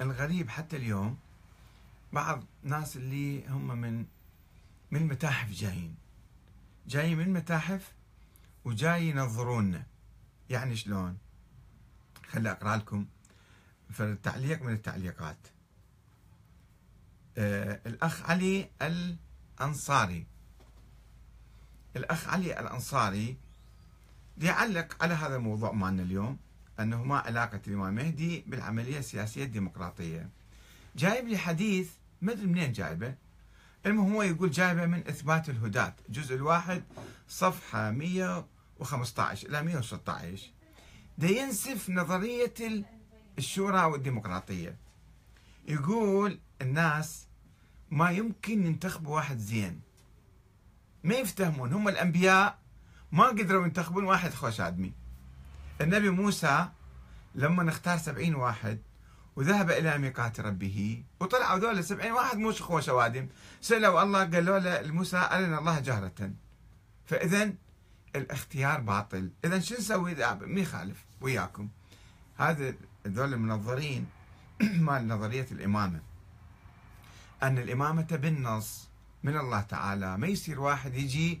الغريب حتى اليوم بعض ناس اللي هم من من المتاحف جايين. جايين من المتاحف وجاي ينظرونا يعني شلون؟ خلي أقرأ لكم تعليق من التعليقات. آه الأخ علي الأنصاري. الأخ علي الأنصاري يعلق على هذا الموضوع مالنا اليوم. انه ما علاقة الإمام مهدي بالعملية السياسية الديمقراطية. جايب لي حديث ما أدري منين جايبه. المهم هو يقول جايبه من إثبات الهداة الجزء الواحد صفحة 115 إلى 116 ده ينسف نظرية الشورى والديمقراطية. يقول الناس ما يمكن ينتخبوا واحد زين. ما يفتهمون هم الأنبياء ما قدروا ينتخبون واحد خوش آدمي. النبي موسى لما نختار سبعين واحد وذهب إلى ميقات ربه وطلعوا ذول سبعين واحد مو خوش وادم سألوا الله قالوا له لموسى أرنا الله جهرة. فإذا الاختيار باطل. إذا شو نسوي؟ ما يخالف وياكم. هذا ذول المنظرين مال نظرية الإمامة. أن الإمامة بالنص من الله تعالى. ما يصير واحد يجي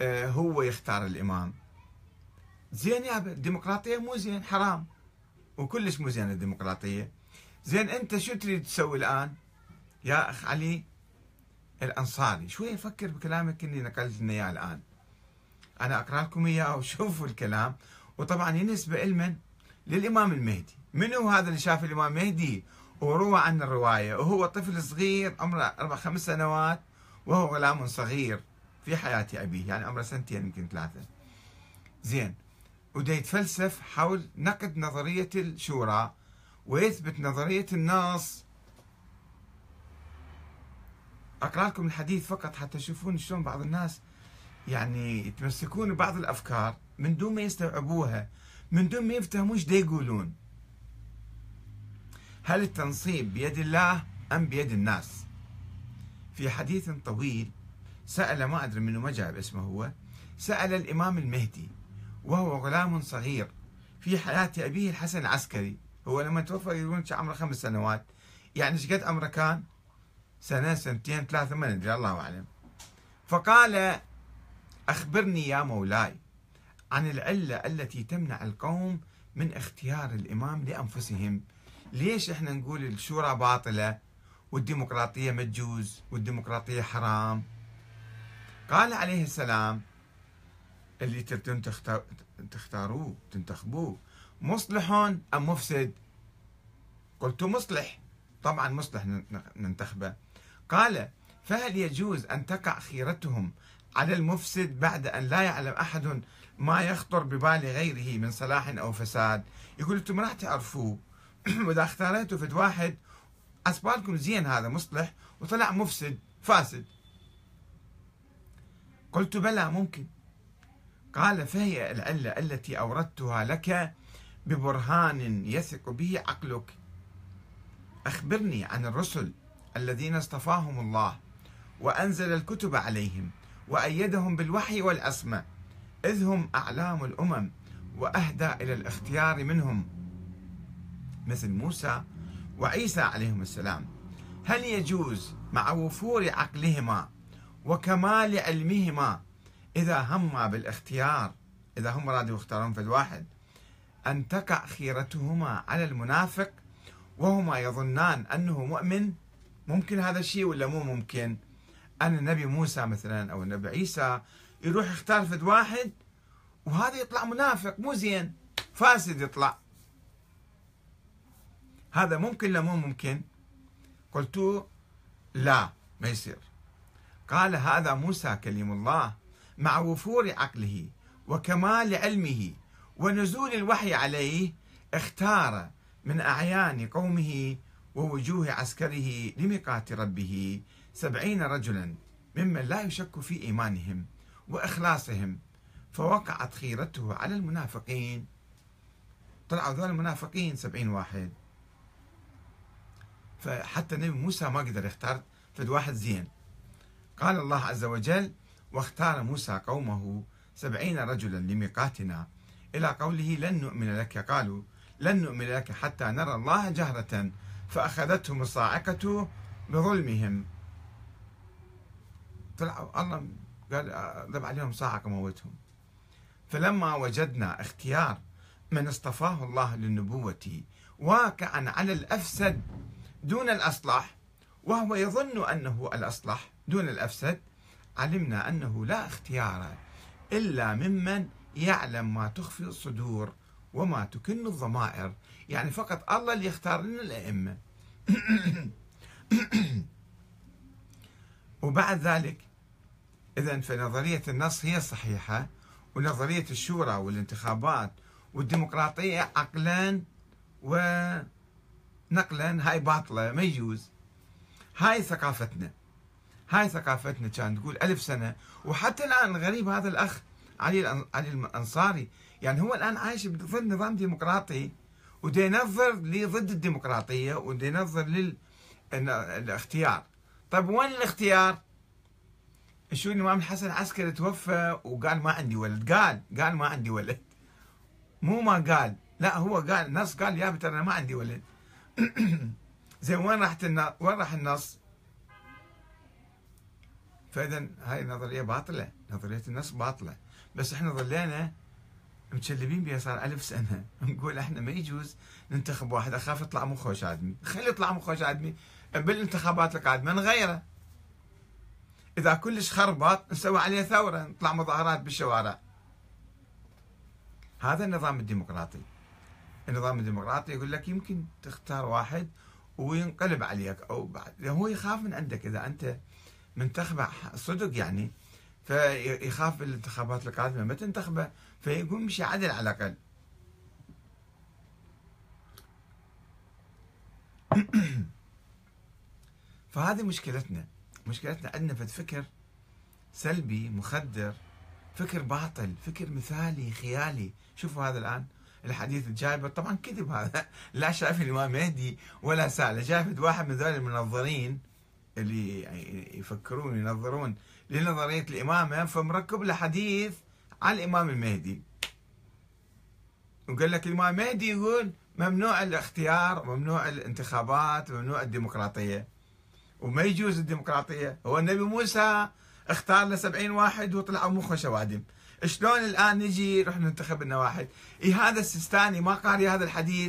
آه، هو يختار الإمام. زين يا الديمقراطية مو زين حرام. وكلش مو زين الديمقراطية. زين أنت شو تريد تسوي الآن؟ يا أخ علي الأنصاري. شوية فكر بكلامك اللي نقلت لنا إياه الآن. أنا أقرأ لكم إياه وشوفوا الكلام. وطبعا ينسبة لمن للإمام المهدي. من هو هذا اللي شاف الإمام المهدي وروى عن الرواية. وهو طفل صغير عمره أربع خمس سنوات وهو غلام صغير في حياة أبيه. يعني عمره سنتين يمكن ثلاثة. زين. وده يتفلسف حول نقد نظرية الشورى ويثبت نظرية النص أقرأ لكم الحديث فقط حتى تشوفون شلون بعض الناس يعني يتمسكون ببعض الأفكار من دون ما يستوعبوها من دون ما يفهمون إيش يقولون. هل التنصيب بيد الله أم بيد الناس؟ في حديث طويل سأل ما أدري منه ما جاب اسمه هو سأل الإمام المهدي. وهو غلام صغير في حياة أبيه الحسن العسكري. هو لما توفى يقولون عمره خمس سنوات. يعني إيش قد عمره كان؟ سنة سنتين ثلاثة ما ندري الله أعلم. فقال أخبرني يا مولاي عن العلة التي تمنع القوم من اختيار الإمام لأنفسهم. ليش إحنا نقول الشورى باطلة والديمقراطية مجوز والديمقراطية حرام؟ قال عليه السلام اللي تبتون تختاروه تنتخبوه مصلح أم مفسد؟ قلت مصلح. طبعا مصلح ننتخبه. قال فهل يجوز أن تقع خيرتهم على المفسد بعد أن لا يعلم أحد ما يخطر ببال غيره من صلاح أو فساد؟ يقول أنتم راح تعرفوه. وإذا اختاريتوا فد واحد أسبالكم زين هذا مصلح. وطلع مفسد فاسد. قلت بلى ممكن. قال فهي العلة التي أوردتها لك ببرهان يثق به عقلك. أخبرني عن الرسل الذين اصطفاهم الله وأنزل الكتب عليهم وأيدهم بالوحي والعصمة إذ هم أعلام الأمم وأهدى إلى الاختيار منهم. مثل موسى وعيسى عليهم السلام. هل يجوز مع وفور عقلهما وكمال علمهما إذا هما بالاختيار إذا هم رادوا يختارون في الواحد أن تقع خيرتهما على المنافق وهما يظنان أنه مؤمن ممكن هذا الشيء ولا مو ممكن؟ أن النبي موسى مثلا أو النبي عيسى يروح يختار فد واحد وهذا يطلع منافق مو زين فاسد يطلع. هذا ممكن ولا مو ممكن؟ قلت لا ما يصير. قال هذا موسى كليم الله. مع وفور عقله وكمال علمه ونزول الوحي عليه اختار من أعيان قومه ووجوه عسكره لميقات ربه. سبعين رجلا ممن لا يشك في إيمانهم وإخلاصهم فوقعت خيرته على المنافقين. طلعوا ذول المنافقين سبعين واحد. فحتى النبي موسى ما قدر يختار فد واحد زين. قال الله عز وجل واختار موسى قومه سبعين رجلا لميقاتنا. إلى قوله لن نؤمن لك قالوا لن نؤمن لك حتى نرى الله جهرة فأخذتهم الصاعقة بظلمهم. طلعوا الله قال ذب عليهم صاعقة موتهم. فلما وجدنا اختيار من اصطفاه الله للنبوة واقعا على الأفسد دون الأصلح وهو يظن أنه الأصلح دون الأفسد علمنا أنه لا اختيار إلا ممن يعلم ما تخفي الصدور وما تكن الضمائر. يعني فقط الله اللي يختار لنا الأئمة. وبعد ذلك إذا فنظرية النص هي الصحيحة ونظرية الشورى والانتخابات والديمقراطية عقلا ونقلا هاي باطلة ما يجوز. هاي ثقافتنا. هاي ثقافتنا كان تقول ألف سنة وحتى الآن غريب هذا الأخ علي علي الأنصاري. يعني هو الآن عايش بظل نظام ديمقراطي ودي ينظر ضد الديمقراطية ودي ينظر للاختيار طيب وين الاختيار؟ شو الإمام الحسن العسكري توفى وقال ما عندي ولد. قال قال ما عندي ولد. مو ما قال لا هو قال النص قال يا ترى ما عندي ولد. زين وين راحت وين راح النص؟ فاذا هاي النظريه باطلة نظرية النص باطلة. بس إحنا ظلينا متشلبين بها صار ألف سنة. نقول إحنا ما يجوز ننتخب واحد أخاف يطلع مو خوش آدمي خلي يطلع مو خوش آدمي بالانتخابات القادمة نغيره. إذا كلش خربط نسوي عليه ثورة نطلع مظاهرات بالشوارع. هذا النظام الديمقراطي. النظام الديمقراطي يقول لك يمكن تختار واحد وينقلب عليك أو بعد. هو يخاف من عندك إذا أنت منتخبه صدق يعني فيخاف بالانتخابات القادمه ما تنتخبه فيقوم مشي عدل على الأقل. فهذه مشكلتنا. مشكلتنا عندنا في فكر سلبي مخدر فكر باطل فكر مثالي خيالي. شوفوا هذا الآن الحديث الجايبه طبعا كذب هذا. لا شاف الإمام مهدي ولا سأل جايب واحد من ذول المنظرين اللي يفكرون ينظرون لنظرية الإمامة فمركب له حديث على الإمام المهدي. وقال لك الإمام المهدي يقول ممنوع الاختيار ممنوع الانتخابات ممنوع الديمقراطية. وما يجوز الديمقراطية. هو النبي موسى اختار له 70 واحد وطلعوا مخه شوادم شلون الآن نجي نروح ننتخب لنا واحد؟ إيه هذا السيستاني؟ ما قاري هذا الحديث.